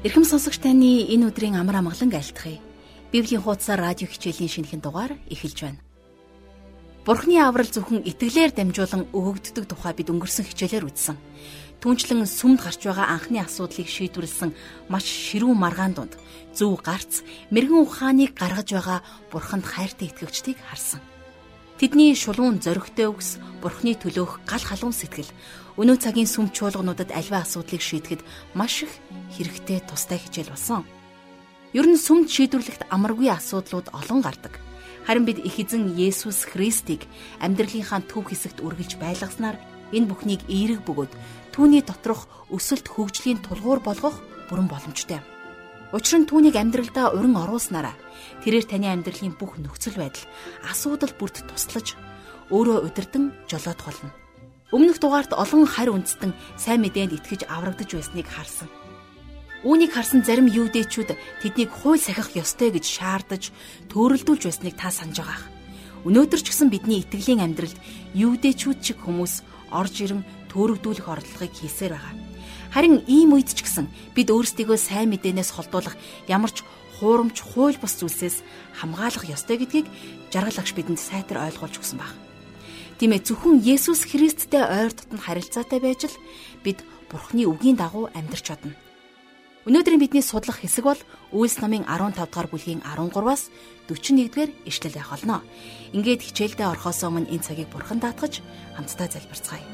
Ирхэм сонсогч таны энэ өдрийн амар амгалан айлтгая. Библийн хуудасаар радио хичээлийн шинэхэн дугаар эхэлж байна. Бурхны аврал зөвхөн итгэлээр дамжуулан өгөгддөг тухай бид өнгөрсөн хичээлээр үзсэн. Түүнчлэн сүмд гарч байгаа анхны асуудлыг шийдвэрлсэн маш ширүүн маргаан дунд зөв гарц мэрэгэн ухааныг гаргаж байгаа Бурханд хайртай итгэгчдийг харсан. Тэдний шулуун зоригтой үгс, Бурхны төлөөх гал халуун сэтгэл өнөө цагийн сүм чуулгануудад альва асуудлыг шийдэхэд маш их хэрэгтэй тустай хичээл болсон. Ер нь сүмд шийдвэрлэхэд амаргүй асуудлууд олон гардаг. Харин бид их эзэн Есүс Христийг амьдралынхаа төв хэсэгт үргэлж байлгаснаар энэ бүхнийг эерэг бөгөөд түүний доторх өсөлт хөгжлийн тулгуур болгох бүрэн боломжтой. Учир нь түүнийг амьдралдаа уран оруулснараа тэрээр таны амьдралын бүх нөхцөл байдал асуудал бүрт туслаж өөрөө удирдан жолоод болно. Өмнөх дугаарт олон харь үндэстэн сайн мэдээнд итгэж аврагдаж байсныг харсан. Үүнийг харсан зарим юудэчүүд тэднийг хууль сахих ёстой гэж шаардаж төөрөлдүүлж байсныг та санаж байгаах. Өнөөдөр ч гэсэн бидний итгэлийн амьдралд юудэчүүд чиг хүмүүс орж ирэн төөрөгдүүлэх оролдлогыг хийсээр байгаа. Харин ийм үед ч гэсэн бид өөрсдийгөө сайн мэдээнээс холдуулах ямар ч хуурамч хууль бус зүйлсээс хамгаалах ёстой гэдгийг жаргалагч бидэнд сайтар ойлгуулж өгсөн баг. Тийм ээ зөвхөн Есүс Христтэй ойр дотн харилцаатай байж л бид Бурхны үгийн дагуу амьдрч чадна. Өнөөдрийн бидний судлах хэсэг бол Үйлс намын 15 дугаар бүлгийн 13-аас 41-р ишлэл байх болно. Ингээд хичээлдээ орохоос өмнө энэ цагийг Бурхан даатгаж хамтдаа залбирцгаая.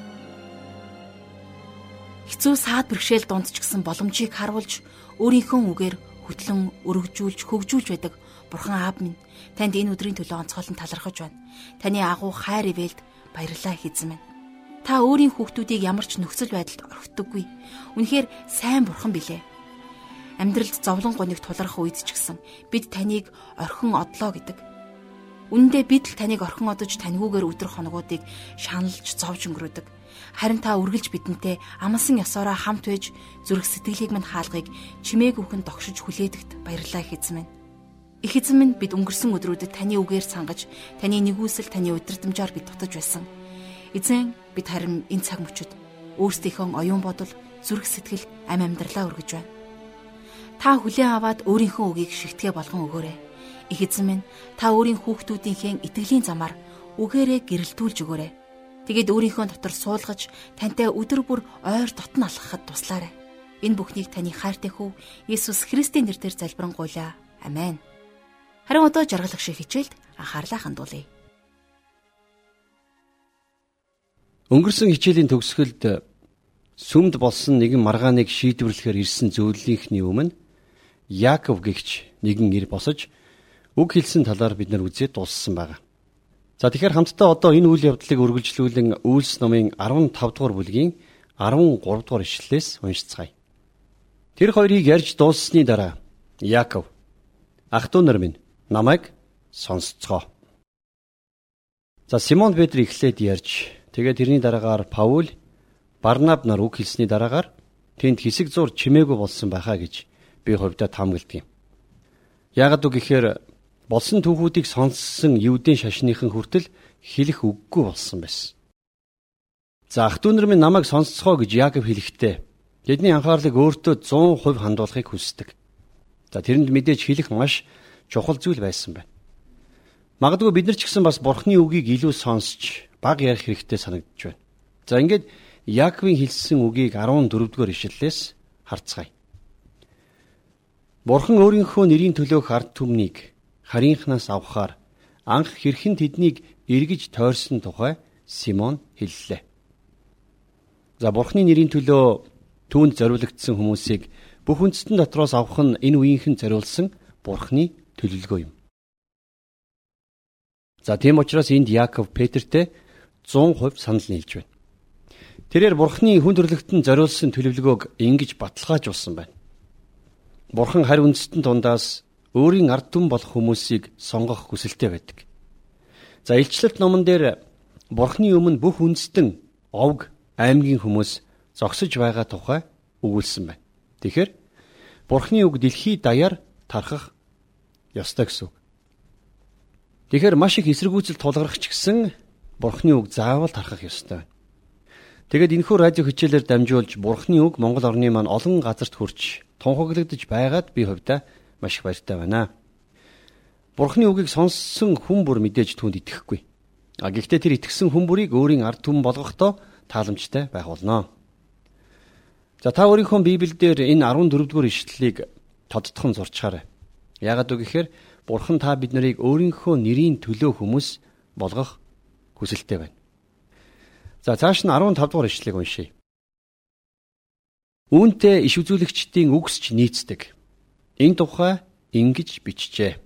Хэцүү саад бэрхшээл дунд ч гэсэн боломжийг харуулж өөрийнхөө үгээр хөтлөн өргөжүүлж хөгжүүлж байдаг Бурхан аав минь танд энэ өдрийн төлөө онцгойлон талархаж байна. Таны агуу хайр ивэлд Баярлалаа хэзэн минь. Та өөрийн хүүхдүүдийг ямар ч нөхцөл байдалд орхидоггүй. Үнэхээр сайн бурхан билээ. Амьдралд зовлон гоныг тулгарх үед ч гэсэн бид таныг орхин одлоо гэдэг. Үндэ бид л таныг орхин одож таньгүйгээр өдрөх хоногуудыг шаналж зовж өнгөрөөдөг. Харин та үргэлж бидэнтэй амлсан ёсоороо хамт байж зүрх сэтгэлийг минь хаалгыг чимээгүйхэн тогшиж хүлээдэгт баярлалаа хэзэн минь. Их эзэн минь бид өнгөрсөн өдрүүдэд таны үгээр сангаж, таны нэгүсэл таны удирдамжаар бид дутаж байсан. Эзэн бид харин энэ цаг мөчид өөрсдийнхөө оюун бодол, зүрх сэтгэл, ам амьдралаа өргөж байна. Та хүлээн аваад өөрийнхөө үгийг шигтгэ болгон өгөөрэй. Их эзэн минь та өөрийн хүүхдүүдийнхээ итгэлийн замаар үгээрээ гэрэлтүүлж өгөөрэй. Тэгээд өөрийнхөө дотор суулгаж тантай өдөр бүр ойр дотн алхахад туслаарай. Энэ бүхнийг таны хайртай хүү Есүс Христийн нэрээр залбирanгуйлаа. Амен. Харин одоо жаргалах шиг хичээлд анхаарлаа хандуулъя. Өнгөрсөн хичээлийн төгсгөлд сүмд болсон нэгэн маргааныг шийдвэрлэхээр ирсэн зөвлөлийнхний өмнө Яаков гихч нэгэн ир босож үг хэлсэн талаар бид нар үзээд дууссан байна. За тэгэхээр хамтдаа одоо энэ үйл явдлыг үргэлжлүүлэн Үйлс номын 15 дугаар бүлгийн 13 дугаар ишлэлээс уншицгаая. Тэр хоёрыг ярьж дууссаны дараа Яаков ах トゥ нар минь намайг сонсцгоо. За Симон Петр эхлээд ярьж тэгээд тэрний дараагаар Паул Барнаб нар үг хэлсний дараагаар тэнд хэсэг зур чимээгүй болсон байхаа гэж би хувьдаа таамагладаг юм. Ягд үг гэхээр болсон түүхүүдийг сонссон евдийн шашныхан хүртэл хэлэх үггүй болсон байсан. За ах トゥ нар минь намайг сонсцгоо гэж Яаков хэлэхдээ тэдний анхаарлыг өөртөө 100% хандуулахыг хүсдэг. За тэрэнд мэдээж хэлэх маш чухал зүйл байсан байна. Магадгүй бид нар ч гэсэн бас Бурхны үгийг илүү сонсч баг ярих хэрэгтэй санагдаж байна. За ингээд Яаковын хэлсэн үгийг 14-р ишлэлээс харцгаая. Бурхан өөрийнхөө нэрийн төлөөх ард түмнийг харийнхнаас авахаар анх хэрхэн тэднийг эргэж тойрсон тухай Симон хэллээ. За Бурхны нэрийн төлөө түүнд зориулагдсан хүмүүсийг бүх үндэстэн дотроос авах нь энэ үеийнхэн зориулсан Бурхны төлөвлөгөө юм. За тийм учраас энд Яаков Петертэй 100% санал нийлж байна. Тэрээр Бурхны хүн төрлөختөнд зориулсан төлөвлөгөөг ингэж баталгаажуулсан байна. Бурхан харь үндэстэн дундаас өөрийн ард түмэн болох хүмүүсийг сонгох хүсэлтэй байдаг. За илчлэлт номон дээр Бурхны өмнө бүх үндэстэн овг аймгийн хүмүүс зогсож байгаа тухай өгүүлсэн байна. Тэгэхээр Бурхны үг дэлхий даяар тархах ёстой гэсэн үг. Тэгэхээр маш их эсэргүүцэл тулгарх ч гэсэн Бурхны үг заавал тархах ёстой. Тэгээд энэхүү радио хичээлээр дамжуулж Бурхны үг Монгол орны маань олон газарт хүрч тунхаглагдж байгаад би хувьдаа маш их баяртай байна. Бурхны үгийг сонссон хүн бүр мэдээж түүнд итгэхгүй. А гэхдээ тэр итгэсэн хүн бүрийг өөрийн ард түмэн болгохдоо тааламжтай байх болно. За та өөрийнхөө Библиэлд энэ 14 дугаар ишлэлийг тодтохон зурчаарай. Яагаад вэ гэхээр Бурхан та бид нарыг өөрийнхөө нэрийн төлөө хүмүүс болгох хүсэлтэй байна. За цааш нь 15 дугаар ишлэгийг уншийе. Үүнтэй иш үзүүлэгчдийн үгсч нийцдэг. Энэ тухай ингэж бичжээ.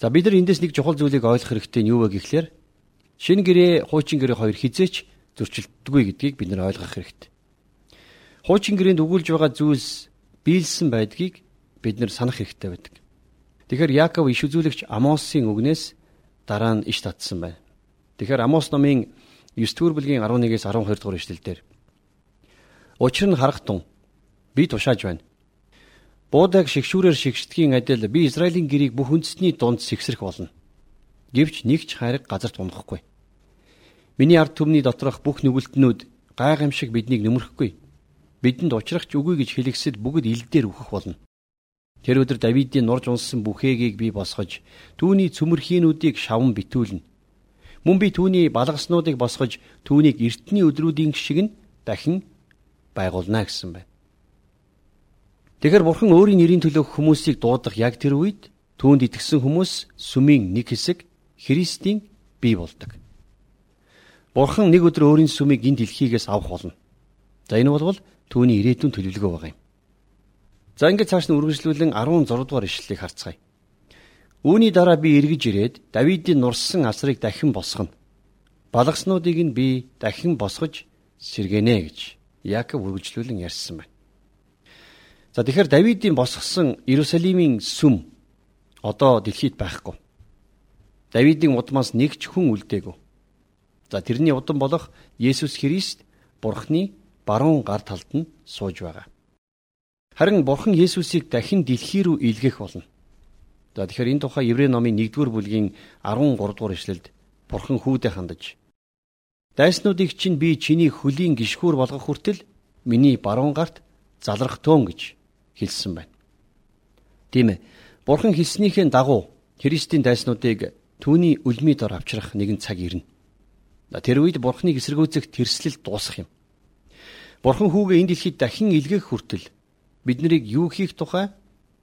За бид нар эндээс нэг чухал зүйлийг ойлгох хэрэгтэй нь юу вэ гэхлээр шинэ гэрээ хуучин гэрээ хоёр хизээч зөрчилдөггүй гэдгийг бид нар ойлгох хэрэгтэй. Хуучин гэрээнд өгүүлж байгаа зүйлс биелсэн байдгийг бид нар санах хэрэгтэй байдаг. Тэгэхээр Яаков иш үзүүлэгч Амосын үгнээс дараа нь иш татсан байна. Тэгэхээр Амос номын 9 дугаар бүлгийн 11-ээс 12 дугаар эшлэлдэр Учир нь харахтун би тушааж байна. Буудаг шигшүүрээр шигшдгийн адил би Израилийн гэрийг бүх үндэстний дунд сэгсрэх болно. Гэвч нэг ч хайрыг газарт унахгүй. Миний ард түмний доторх бүх нүгэлтнүүд гайхамшиг биднийг нөмөрөхгүй. Бидэнд учрахч үгүй гэж хэлэхсэд бүгд илдээр үхэх болно. Тэр өдөр Давидын нурж унсан бүхээгийг би босгож түүний цөмөрхийнүүдийг шаван битүүлнэ. Мөн би түүний балгаснуудыг босгож түүнийг эртний өдрүүдийн шиг нь дахин байгуулна гэсэн байна. Тэгэхэр бурхан өөрийн нэрийн төлөө хүмүүсийг дуудах яг тэр үед түүнд итгэсэн хүмүүс сүмийн нэг хэсэг Христийн бий болдог. Бурхан нэг өдөр өөрийн сүмийг энэ дэлхийгээс авах болно. За энэ бол түүний ирээдүйн төлөвлөгөө байгаа юм. За ингээд цааш нь үргэлжлүүлэн 16 дугаар ишлэлийг харцгаая. Үүний дараа би эргэж ирээд Давидын нурсан асрыг дахин босгоно. Балгаснуудыг нь би дахин босгож сэргэнэ гэж Яаков үргэлжлүүлэн ярьсан байна. За тэгэхээр Давидын босгосон Иерусалимийн сүм одоо дэлхийд байхгүй. Давидын удмаас нэг ч хүн үлдээгүй. За тэрний удам болох Есүс Христ Бурхны баруун гар талд нь сууж байгаа. Харин Бурхан Есүсийг дахин дэлхий рүү илгээх болно. За тэгэхээр энэ тухай Еврей номын 1-р бүлгийн 13 дугаар эшлэлд Бурхан хүүдээ хандаж Дайснуудыг чинь би чиний хөлийн гიშгүүр болгох хүртэл миний баруун гарт залрах төөн гэж хэлсэн байна. Тийм ээ. Бурхан хэлснийхээ дагуу Христийн дайснуудыг түүний үлмий дор авчрах нэгэн цаг ирнэ. Тэр үед Бурханыг эсэргүүцэх тэрслэл дуусах юм. Бурхан хүүгээ энэ дэлхийд дахин илгээх хүртэл бид нарыг юу хийх тухай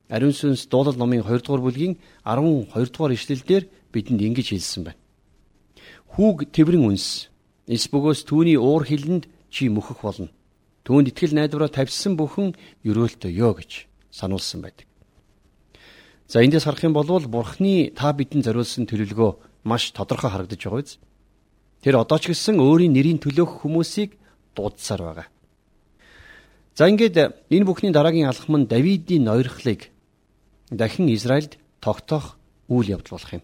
Ариун сүнс дуулал номын 2 дугаар бүлгийн 12 дугаар ишлэлдэр бидэнд ингэж хэлсэн байна. Хүүг тэврэн үнс Эс бөгөөс түүний уур хилэнд чи мөхөх болно. Түүнд итгэл найдвараа тавьсан бүхэн өрөөлтөө ёо гэж сануулсан байдаг. За эндээс харах юм бол Бурхны та бидэнд зориулсан төлөвлөгөө маш тодорхой харагдаж байгаа биз? Тэр одоо ч гэсэн өөрийн нэрийн төлөөх хүмүүсийг дуудсаар байгаа. За ингээд энэ бүхний дараагийн алхам нь Давидын ноёрхлыг дахин Израильд тогтоох үйл явдал болох юм.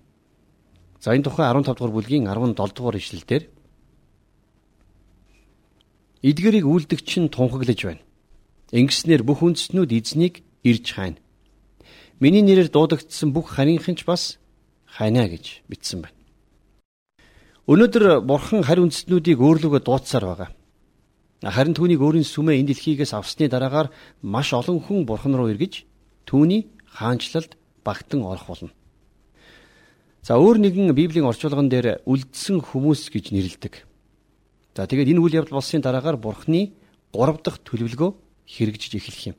За энэ тухай 15 дугаар бүлгийн 17 дугаар ишлэлдэр эдгэрийг үлдэгч нь тунхаглаж байна. Ингэснээр бүх үндэстнүүд эзнийг ирж хайна. Миний нэрээр дуудагдсан бүх харийнхынч бас хайна гэж бичсэн байна. Өнөөдөр бурхан харь үндэстнүүдийг өөрлөгөө дуудсаар байгаа. Харин түүнийг өөрийн сүмээ энэ дэлхийгээс авсны дараагаар маш олон хүн бурхан руу эргэж түүний хаанчлалд багтан орох болно. За өөр нэгэн Библийн орчуулган дээр үлдсэн хүмүүс гэж нэрлэдэг. За тэгээд энэ үйл явдал болсны дараагаар Бурхны 3 дахь төлөвлөгөө хэрэгжиж эхэлх юм.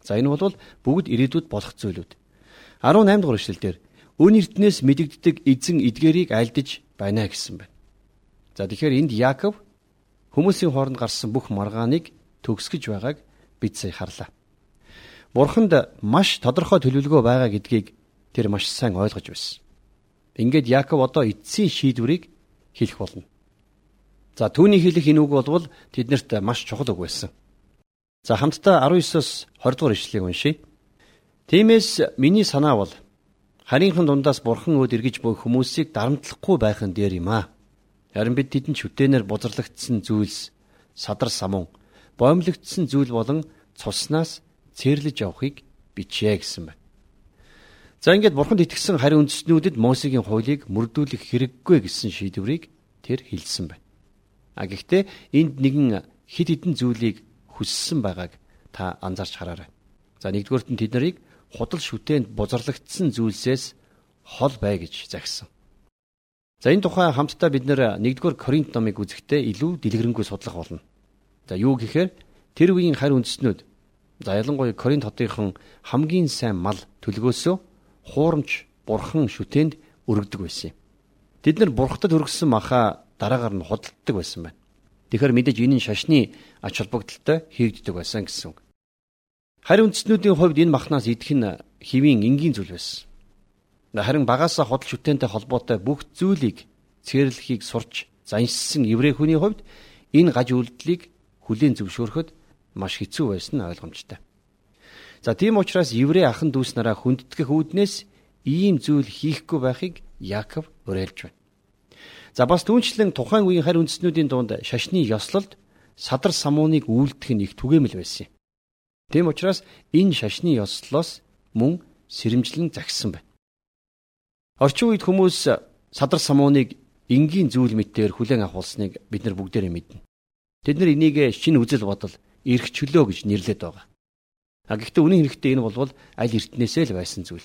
За энэ бол бүгд ирээдүйд болох зүйлүүд. 18 дугаар эшлэлдэр өн эртнээс мэдэгддэг эзэн эдгэрийг альдж байна гэсэн байна. За тэгэхээр энд Яаков хүмүүсийн хооронд гарсан бүх маргааныг төгсгөж байгааг бид сая харлаа. Бурханд маш тодорхой төлөвлөгөө байгаа гэдгийг тэр маш сайн ойлгож байсан. Ингээд Яаков одоо эцсийн шийдвэрийг хэлэх болно. За түүний хэлэх энэ үг бол тэднэрт маш чухал үг байсан. За хамтдаа 19-оос 20 дугаар ишлэгийг уншийе. Тиймээс миний санаа бол харийнхын дундаас бурхан өд эргэж буй хүмүүсийг дарамтлахгүй байх нь дээр юм аа. Харин бид тэдэнд шүтэнээр бузарлагдсан зүйлс, садар самун, боомлогдсон зүйл болон цуснаас цэрлэж явахыг бичээ гэсэн байна. За ингээд бурханд итгэсэн хариу үндэстнүүдэд Мосегийн хуулийг мөрдүүлэх хэрэггүй гэсэн шийдвэрийг тэр хэлсэн байна. А гэхдээ энд нэгэн хид хідэн зүйлийг хүссэн байгааг та анзаарч хараарай. За нэгдүгüүрт нь тэд нарыг худал шүтээнд бузарлагдсан зүйлсээс хол бай гэж загсан. За энэ тухай хамтдаа бид нэр 1-р Коринт номыг үзэхдээ илүү дэлгэрэнгүй судлах болно. За юу гэхээр тэр үеийн харь үндэстнүүд за ялангуяа Коринт хотынхон хамгийн сайн мал төлгөөсөө хуурамч бурхан шүтээнд өргөдөг байсан юм. Тэд нар бурхтад өргөссөн маха дараагаар нь худалддаг байсан байна. Тэгэхээр мэдээж энэ нь шашны ач холбогдолтой хийгддэг байсан гэсэн үг. Харин үндэстнүүдийн хувьд энэ махнаас идэх нь хэвийн энгийн зүйл байсан. Харин багаасаа худал шүтэнтэй холбоотой бүх зүйлийг цэрлэхийг сурч заншсан еврей хүний хувьд энэ гаж үйлдэлийг хүлийн зөвшөөрөхөд маш хэцүү байсан нь ойлгомжтой. За тийм учраас еврей ахан дүүс нараа хүндэтгэх үүднээс ийм зүйл хийхгүй байхыг Яаков уриалж байна. За бас түүнчлэн тухайн үеийн харь үндэстнүүдийн дунд шашны ёслолд садар самууныг үйлдэх нь их түгээмэл байсан юм. Тийм учраас энэ шашны ёслолоос мөн сэрэмжлэн загсан байна. Орчин үед хүмүүс садар самууныг энгийн зүйл мэтээр хүлээн авахулсныг бид нар бүгдээрээ мэднэ. Тэд нар энийг шинэ үзэл бодол, эрх чөлөө гэж нэрлэдэг байгаа. А гэхдээ үнэн хэрэгтээ энэ болвол аль эртнээсээ л байсан зүйл.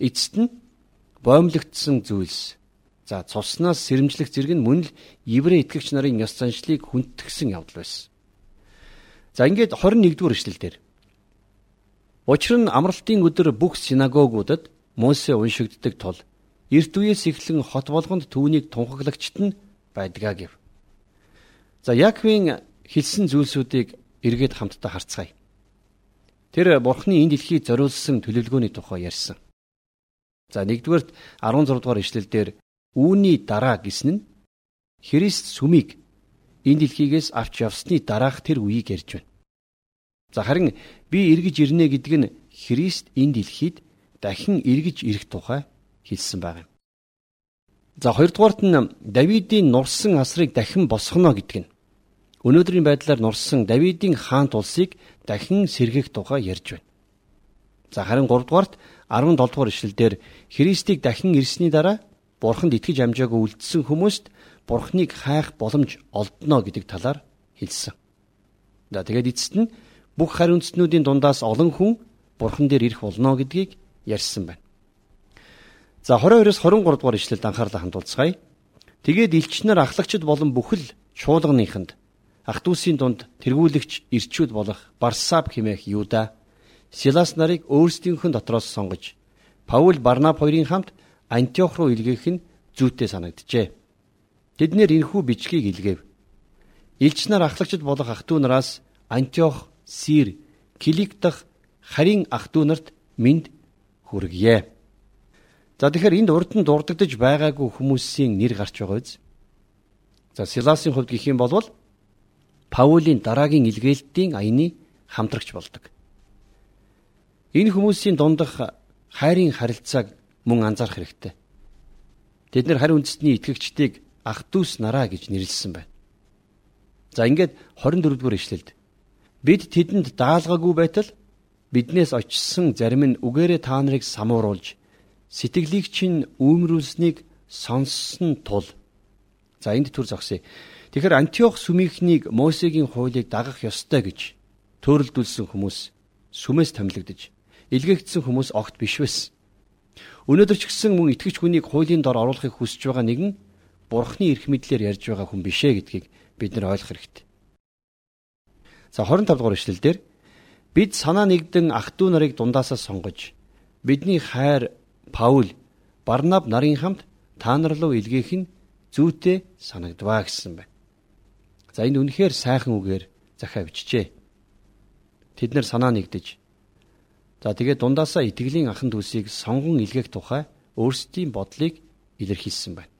Эцэст нь боомлогдсон зүйлс. За цуснаас сэрэмжлэх зэрэг нь мөн л еврей итгэгч нарын ёс заншлыг хүндэтгсэн явдал байсан. За ингээд 21-р эшлэл дээр. Учир нь амралтын өдөр бүх синагогуудад Мосе уншигддаг тул эрт үеэс эхлэн хот болгонд түүнийг тунхаглагчт нь байдгаа гэв. За Яаковын хэлсэн зүйлсүүдийг эргээд хамтдаа харцгаая. Тэр бурхны энэ дэлхийг зориулсан төлөвлөгөөний тухай ярьсан. За 1-р 16 дугаар ишлэлдэр үүний дараа гэсэн нь Христ сүмийг энэ дэлхийгээс авч явсны дараах тэр үеийг ярьж байна. За харин би эргэж ирнэ гэдэг нь Христ энэ дэлхийд дахин эргэж ирэх тухай хэлсэн байгаа юм. За хоёрдугаарт нь Давидын нурсан асрыг дахин босгоно гэдэг нь өнөөдрийн байдлаар нурсан Давидын хаант улсыг дахин сэргэх тухай ярьж байна. За харин 3 дугаарт 17 дугаар ишлэлдэр Христийг дахин ирсний дараа Бурханд итгэж амжаагүй үлдсэн хүмүүст Бурхныг хайх боломж олдно гэдэг талаар хэлсэн. За тэгээд эцэст нь бүх үндэстнүүдийн дундаас олон хүн Бурхан дээр ирэх болно гэдгийг ярьсан байна. За 22-оос 23 дугаар ишлэлд анхаарлаа хандуулцгаая. Тэгээд элч нар ахлагчд болон бүхэл чуулганыханд ах дүүсийн дунд тэргүүлэгч ирчүүд болох Барсаб хэмээх Юда Силас нарыг өөрсдийнхөө дотроос сонгож Паул Барнаб хоёрын хамт Антиох руу илгээх нь зүйтэй санагджээ. Тэд нэр энхүү бичгийг илгээв. Илч нар ахлагчд болох ах トゥ нараас Антиох, Сир, Килик дахь харин ах トゥ нарт минд хүргье. За тэгэхээр энд урд нь дурддаж байгаагүй хүмүүсийн нэр гарч байгаа биз? За Силасын хувьд гэх юм бол Паулийн дараагийн илгээлтийн аяны хамтрагч болдог. Энэ хүмүүсийн дундах хайрын харилцааг мөн анзаарах хэрэгтэй. Тэд нэр хари үндэстний итгэгчдийг ах дүүс нараа гэж нэрлсэн байна. За ингээд 24 дугаар ишлэлд бид тэдэнд даалгаагүй байтал биднээс очсон зарим нь үгээрээ та нарыг самууруулж сэтгэлийг чинь үүмрүүлснийг сонссон тул за энд төр зогсъё. Тэгэхээр Антиох сүмийнхнийг Мосегийн хуулийг дагах ёстой гэж төөрөлдүүлсэн хүмүүс сүмээс томилогдож илгээгдсэн хүмүүс огт биш байсан. Өнөөдөр ч гэсэн мөн итгэж хүнийг хуулийн дор оруулахыг хүсэж байгаа нэгэн Бурхны эрх мэдлэр ярьж байгаа хүн бишээ гэдгийг бид нар ойлгох хэрэгтэй. За 25 дугаар эшлэлдэр бид санаа нэгдэн ах トゥ нарыг дундаасаа сонгож бидний хайр Паул Барнаб нарын хамт та нар руу илгээх нь зүйтэй санагдваа гэсэн байна. За энэ үнэхээр сайхан үгээр захиа бичжээ. Тэд нар санаа нэгдэж за тэгээд дундаасаа итгэлийн ахан дүүсийг сонгон илгээх тухай өөрсдийн бодлыг илэрхийлсэн байна.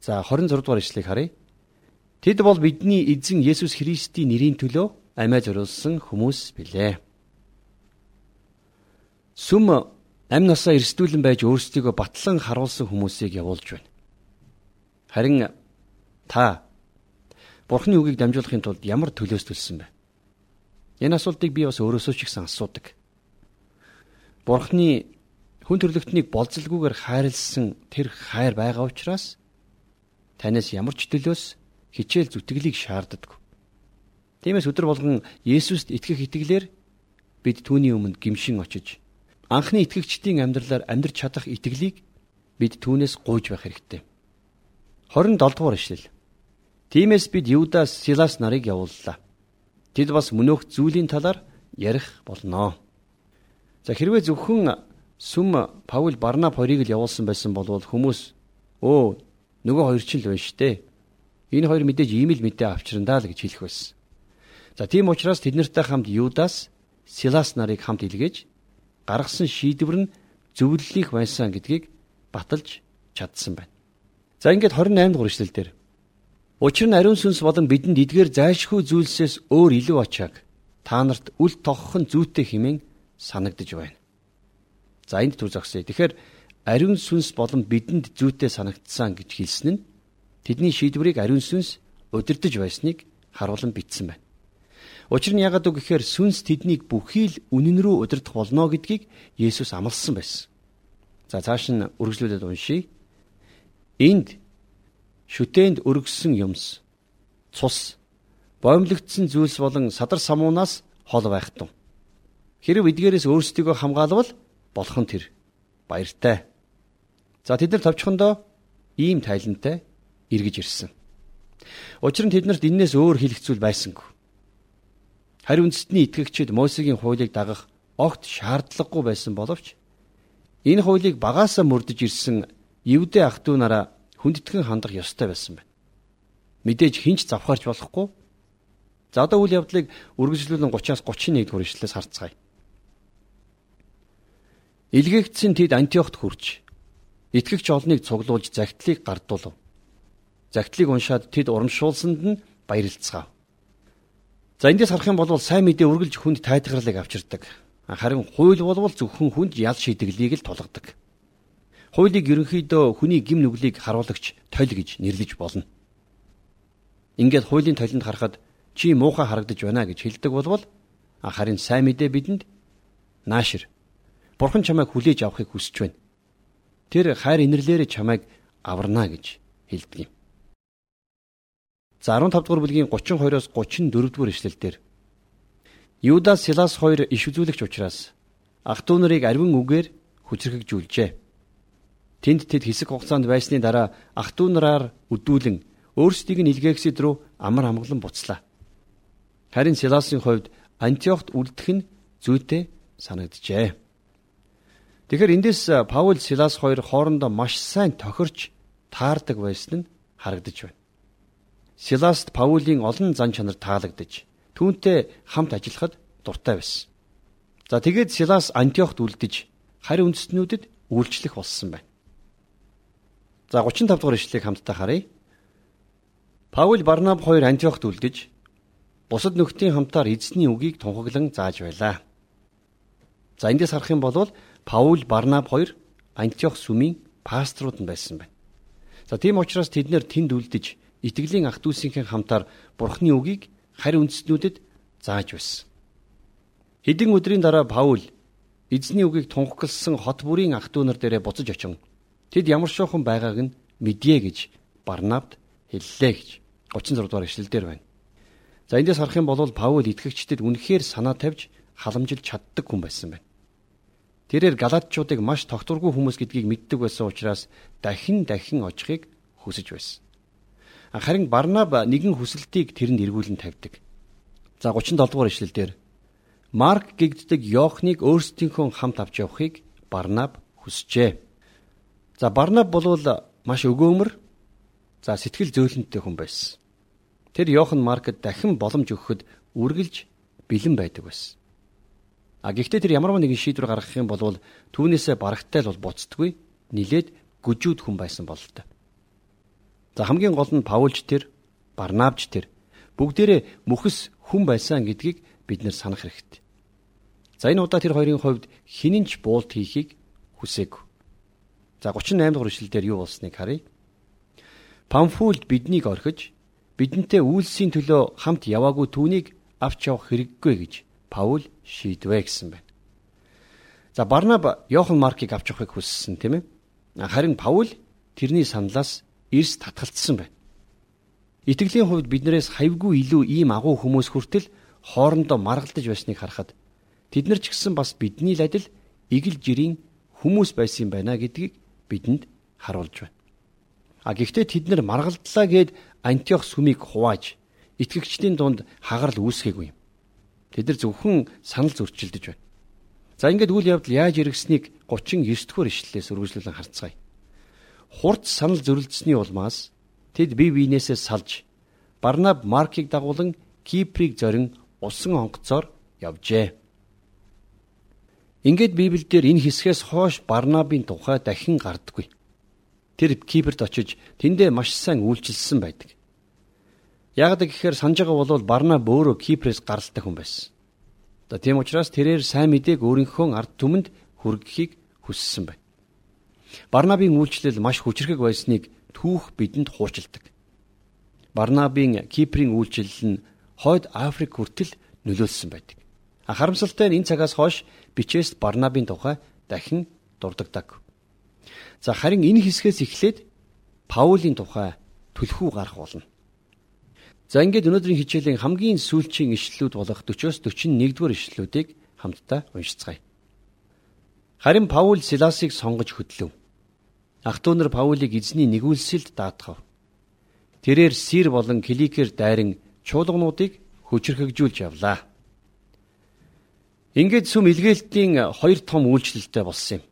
За 26 дугаар ишлэгийг харъя. Тэд бол бидний эзэн Есүс Христийн нэрийн төлөө амиа зориулсан хүмүүс билээ. Сүм амь насаа эрсдүүлэн байж өөрсдийгөө батлан харуулсан хүмүүсийг явуулж байна. Харин та Бурхны үгийг дамжуулахын тулд ямар төлөөс төлсөн бэ? Энэ асуултыг би бас өөрөөсөө ч ихсэн асуудаг. Бурхны хүн төрлөختнийг болцолгүйгээр хайрлсан тэр хайр байгаа учраас танаас ямар ч төлөөс хичээл зүтгэлийг шаарддаг. Тиймээс өдөр болгон Есүст итгэх итгэлээр бид түүний өмнө гимшин очиж анхны итгэгчдийн амьдралаар амьдрч чадах итгэлийг бид түүнээс гуйж байх хэрэгтэй. 27 дугаар ишлэл. Тиймээс бид Юдас Силас нарыг явууллаа. Тэд бас мөнөөх зүйлийн талаар ярих болноо. За хэрвээ зөвхөн сүм Паул Барнаб хоёрыг л явуулсан байсан бол хүмүүс өө нөгөө хоёр ч л байна штэ. Энэ хоёр мэдээж ийм л мэдээ авчрандаа л гэж хэлэх байсан. За тийм учраас тэд нартай хамт Юдас, Силас нарыг хамт илгээж гаргасан шийдвэр нь зөвлөлийнх байсан гэдгийг баталж чадсан байна. За ингээд 28 дугаар ишлэл дээр Учир нь ариун сүнс болон бидэнд эдгээр зайлшгүй зүйлсээс өөр илүү ачааг та нарт үл тогхон зүйтэй хэмээн санагдж байна. За энд түр зогсъё. Тэгэхээр ариун сүнс болон бидэнд зүйтэй санагдсан гэж хэлсэн нь тэдний шийдвэрийг ариун сүнс удирдах байсныг харуулan бичсэн байна. Учир нь ягаад үг гэхээр сүнс тэднийг бүхий л үнэн рүү удирдах болно гэдгийг Есүс амласан байсан. За цааш нь үргэлжлүүлээд уншийе. Энд шүтээнд өргөссөн юмс, цус, боомлогдсон зүйлс болон садар самуунаас хол байх тун. Хэрв эдгээрээс өөрсдийгөө хамгаалвал болох нь тэр. Баяртай. За тэд нар товчхондоо ийм тайлантай эргэж ирсэн. Учир нь тэднэрт энээс өөр хэлэх зүйл байсангүй. Харин үндэстний итгэгчид Мосегийн хуулийг дагах огт шаардлагагүй байсан боловч энэ хуулийг багаасаа мөрдөж ирсэн Евдэ ах トゥ нараа хүндэтгэн хандах ёстой байсан байна. Мэдээж хинч завхаарч болохгүй. За одоо үйл явдлыг үргэлжлүүлэн 30-аас 31 дугаар ишлэлээс харцгаая. Илгээгдсэн тэд Антиохт хүрч итгэгч олныг цуглуулж загтлыг гардуулв. Загтлыг уншаад тэд урамшуулсанд нь баярлцгаав. За эндээс харах юм бол сайн мэдээ үргэлж хүнд тайлгарлыг авчирдаг. Харин хууль болвол зөвхөн хүнд ял шийдэглийг л тулгадаг. Хуулийг ерөнхийдөө хүний гим нүглийг харуулагч тойл гэж нэрлэж болно. Ингээд хуулийн толинд харахад чи муухай харагдаж байна гэж хэлдэг болвол харин сайн мэдээ бидэнд наашир. Бурхан чамайг хүлээж авахыг хүсэж байна. Тэр хайр инэрлээрээ чамайг аварна гэж хэлдэг юм. За 15 дугаар бүлгийн 32-оос 34 дугаар ишлэлдэр Юдас Силас хоёр иш үзүүлэгч учраас ах トゥ нарыг арвин үгээр хүчрхэгжүүлжээ. Тэнд тэд хэсэг хугацаанд байсны дараа ах トゥ нараар өдүүлэн өөрсдийг нь илгээхсэд рүү амар амгалан буцлаа. Харин Силасын хувьд Антиохт үлдэх нь зүйтэй санагджээ. Тэгэхээр эндээс Паул Силас хоёр хоорондоо маш сайн тохирч таардаг байсан нь харагдаж байна. Силаст Паулийн олон зан чанар таалагдж түүнтэй хамт ажиллахад дуртай байсан. За тэгээд Силас Антиохт үлдэж харь үндэстнүүдэд үйлчлэх болсон байна. За 35 дугаар ишлэгийг хамтдаа харъя. Паул Барнаб хоёр Антиохт үлдэж бусад нөхдийн хамтаар эзний үгийг тунхаглан зааж байлаа. За эндээс харах юм бол Паул Барнаб хоёр Антиох сүмийн пасторууд нь байсан байна. За тийм учраас тэд нэр тэнд үлдэж итгэлийн ах дүүсийнхээ хамтаар Бурхны үгийг харь үндэстнүүдэд зааж байсан. Хэдэн өдрийн дараа Паул эзний үгийг тунхагласан хот бүрийн ах トゥ нар дээрээ буцаж очин тэд ямар шуухан байгааг нь мэдье гэж Барнавд хэллээ гэж 36 дугаар эшлэлдэр байна. За эндээс харах юм бол Паул итгэгчдэд үнэхээр санаа тавьж халамжилж чаддаг хүн байсан байна. Тэрээр галаатчуудыг маш тогтворгүй хүмүүс гэдгийг мэддэг байсан учраас дахин дахин очихыг хүсэж байсан. Харин Барнаб нэгэн хүсэлтийг тэрэнд эргүүлэн тавьдаг. За 37 дугаар ишлэлдэр Марк гэгддэг Йохныг өөрсдийнхөө хамт авч явахыг Барнаб хүсжээ. За Барнаб бол маш өгөөмөр за сэтгэл зөөлөнтэй хүн байсан. Тэр Йохан Маркд дахин боломж өгөхөд үргэлж бэлэн байдаг байсан. А гэхдээ тэр ямар нэгэн шийдвэр гаргах юм бол түүнээсээ барагтай л бол буцдаггүй нилээд гүжүүд хүн байсан бололтой. За хамгийн гол нь Паулч тэр, Барнабч тэр бүгдээрээ мөхс хүн байсан гэдгийг бид нэр санах хэрэгтэй. За энэ удаа тэр хоёрын хувьд хинэнч буулт хийхийг хүсээгүй. За 38 дугаар ишлэлдэр юу болсныг харъя. Памфулд биднийг орхиж бидэнтэй үйлсийн төлөө хамт яваагүй түүнийг авч явах хэрэггүй гэж Паул шийдвэ гэсэн байна. За Барнаб Йохан Маркийг авч явахыг хүссэн тийм ээ. Харин Паул тэрний саналаас эрс татгалцсан байна. Итгэлийн хувьд биднээс хавьгүй илүү ийм агуу хүмүүс хүртэл хоорондоо маргалдаж байсныг харахад тэд нар ч гэсэн бас бидний л адил игэл жирийн хүмүүс байсан байна гэдгийг бидэнд харуулж байна. А гэхдээ тэд нар маргалдлаа гэд Антиох сүмийг хувааж итгэгчдийн дунд хагарал үүсгээгүй юм. Тэд нар зөвхөн санал зөрчилдөж байна. За ингээд үйл явдал яаж иргэснийг 39 дугаар ишлэлээс үргэлжлүүлэн харцгаая. Хурц санал зөрөлдсөний улмаас тэд бие биенээсээ салж Барнаб Маркийг дагуулan Киприйг зорин усан онгоцоор явжээ. Ингээд Библиэлд энэ хэсгээс хойш Барнабын тухай дахин гардаггүй. Тэр Киперд очиж тэндээ маш сайн үйлчилсэн байдаг. Яг гэхээр санаж байгаа бол Барнаб өөрөө Кипрээс гаралтай хүн байсан. За тийм учраас тэрээр сайн мэдээг өөрийнхөө ард түмэнд хүргэхийг хүссэн байна. Барнабын үйлчлэл маш хүчрхэг байсныг түүх бидэнд хуучилдаг. Барнабын Киприйн үйлчлэл нь хойд Африк хүртэл нөлөөлсөн байдаг. Харамсалтай нь энэ цагаас хойш бичээс Барнабын тухай дахин дурддаг. За харин энэ хэсгээс эхлээд Паулийн тухай түлхүү гарах болно. За ингээд өнөөдрийн хичээлийн хамгийн сүүлчийн ишлэлүүд болох 40-оос 41 дугаар ишлэлүүдийг хамтдаа уншицгаая. Харин Паул Силасыг сонгож хөдлөв. Ах トゥ нар Паулийг эзний нэгүүлсэлд даатгав. Тэрээр Сир болон Киликер дайран чуулгануудыг хүчрхэгжүүлж явлаа. Ингээд сүм илгээлтийн хоёр том үйлчлэлтэй болсон юм.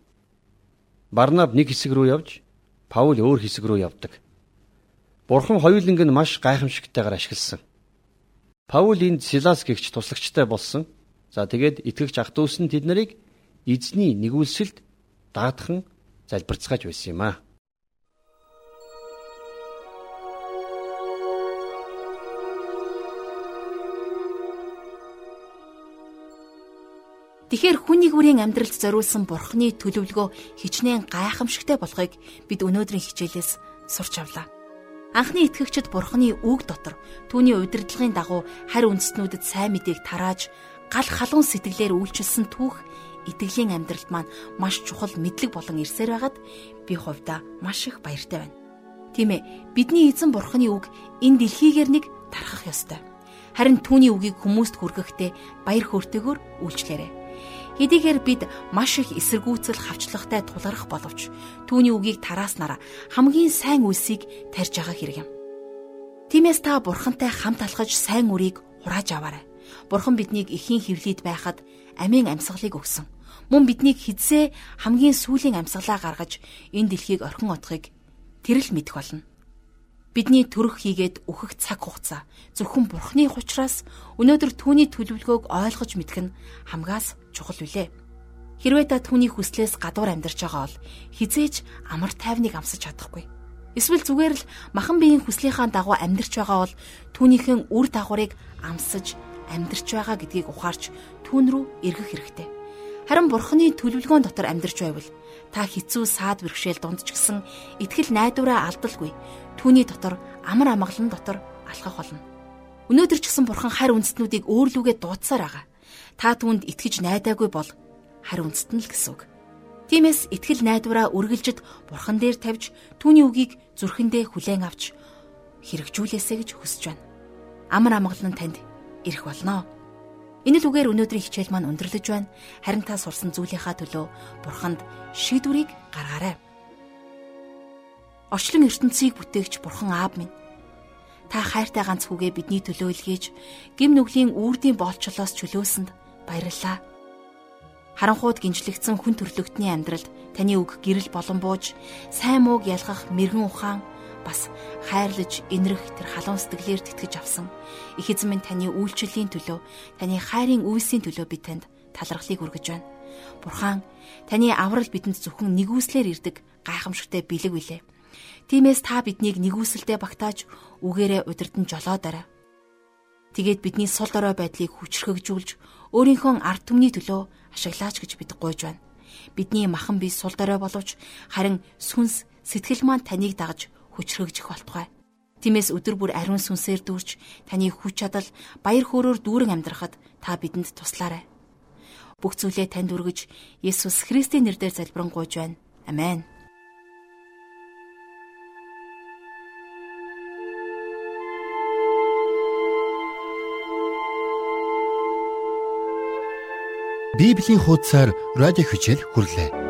Барнаб нэг хэсэг рүү явж, Паул өөр хэсэг рүү явдаг. Бурхан хоёуланг нь маш гайхамшигтайгаар ашигласан. Паул энд Силас гэгч туслагчтай болсон. За тэгээд итгэгч ах дүүс нь тэд нарыг эзний нэгүүлсэлд даатхан залбирцгааж байсан юм аа. Тэгэхээр хүний бүрийн амьдралд зориулсан бурхны төлөвлөгөө хичнээн гайхамшигтай болохыг бид өнөөдрийн хичээлээс сурч авлаа. Анхны итгэгчид бурхны үг дотор түүний удирдлагын дагуу харь үндэстнүүдэд сайн мэдээг тарааж гал халуун сэтгэлээр үйлчилсэн түүх итгэлийн амьдралд маань маш чухал мэдлэг болон ирсээр байгаад би хувьдаа маш их баяртай байна. Тийм ээ бидний эзэн бурхны үг энэ дэлхийгээр нэг тархах ёстой. Харин түүний үгийг хүмүүст хүргэхдээ баяр хөөртэйгээр үйлчлээрэй. Хэдийгээр бид маш их эсэргүүцэл хавчлагтай тулгарх боловч түүний үгийг тарааснараа хамгийн сайн үлсийг тарьж байгаа хэрэг юм. Тиймээс та бурхантай хамт алхаж сайн үрийг хурааж аваарай. Бурхан биднийг эхийн хөвлөд байхад амийн амьсгалыг өгсөн. Мөн биднийг хизээ хамгийн сүүлийн амьсгалаа гаргаж энэ дэлхийг орхин отохыг тэр л мэдэх болно. Бидний төрөх хийгээд өөхөх цаг хугацаа зөвхөн Бурхны ухраас өнөөдөр түүний төлөвлөгөөг ойлгож мэдэх нь хамгаас чухал билээ. Хэрвээ та түүний хүслээс гадуур амьдарч байгаа бол хизээч амар тайвныг амсаж чадахгүй. Эсвэл зүгээр л махан биеийн хүслийнхаа дагуу амьдарч байгаа бол түүнийхэн үр дагаврыг амсаж амьдарч байгаа гэдгийг ухаарч түүн рүү эргэх хэрэгтэй. Харин бурхны төлөвлөгөөн дотор амьдарч байвал та хэцүү саад бэрхшээл дунд ч гэсэн итгэл найдвараа алдалгүй түүний дотор амар амгалан дотор алхах болно. Өнөөдөр ч гэсэн бурхан харь үндэстнүүдийг өөрлөгөө дуудсаар байгаа. Та түүнд итгэж найдаагүй бол харь үндэстэн л гэсэн үг. Тиймээс итгэл найдвараа үргэлжид бурхан дээр тавьж түүний үгийг зүрхэндээ хүлээн авч хэрэгжүүлээсэ гэж хүсэж байна. Амар амгалан танд ирэх болноо. Энэ л үгээр өнөөдрийн хичээл маань өндөрлөж байна. Харин та сурсан зүйлийнхаа төлөө бурханд шийдвэрийг гаргаарай. Орчлон ертөнцийг бүтээгч бурхан аав минь. Та хайртай ганц хүүгээ бидний төлөө илгээж гим нүглийн үрдийн боолчлоос чөлөөсөнд баярлалаа. Харанхууд гинжлэгдсэн хүн төрлөختний амьдралд таны үг гэрэл болон бууж, сайн мууг ялгах мэрэгэн ухаан бас хайрлаж инрэх тэр халуун сэтгэлээр тэтгэж авсан. Их эзэн минь таны үйлчлэлийн төлөө, таны хайрын үйлсийн төлөө би танд талархлыг өргөж байна. Бурхан, таны аврал бидэнд зөвхөн нэгүслэр ирдэг гайхамшигтай бэлэг билээ. Тиймээс та биднийг нэгүсэлдээ багтааж үгээрээ удирдан жолоодорой. Тэгээд бидний сул дорой байдлыг хүчрхэгжүүлж өөрийнхөө ард түмний төлөө ашиглаач гэж бид гуйж байна. Бидний махан бие сул дорой боловч харин сүнс сэтгэл маань таныг дагаж хүчрхэгжих болтугай. Тиймээс өдөр бүр ариун сүнсээр дүүрч таны хүч чадал баяр хөөрөөр дүүрэн амьдрахад та бидэнд туслаарай. Бүх зүйлээ танд өргөж Есүс Христийн нэрээр залбирanгуйж байна. Амен. Библийн хуудасаар радио хичээл хүрлээ.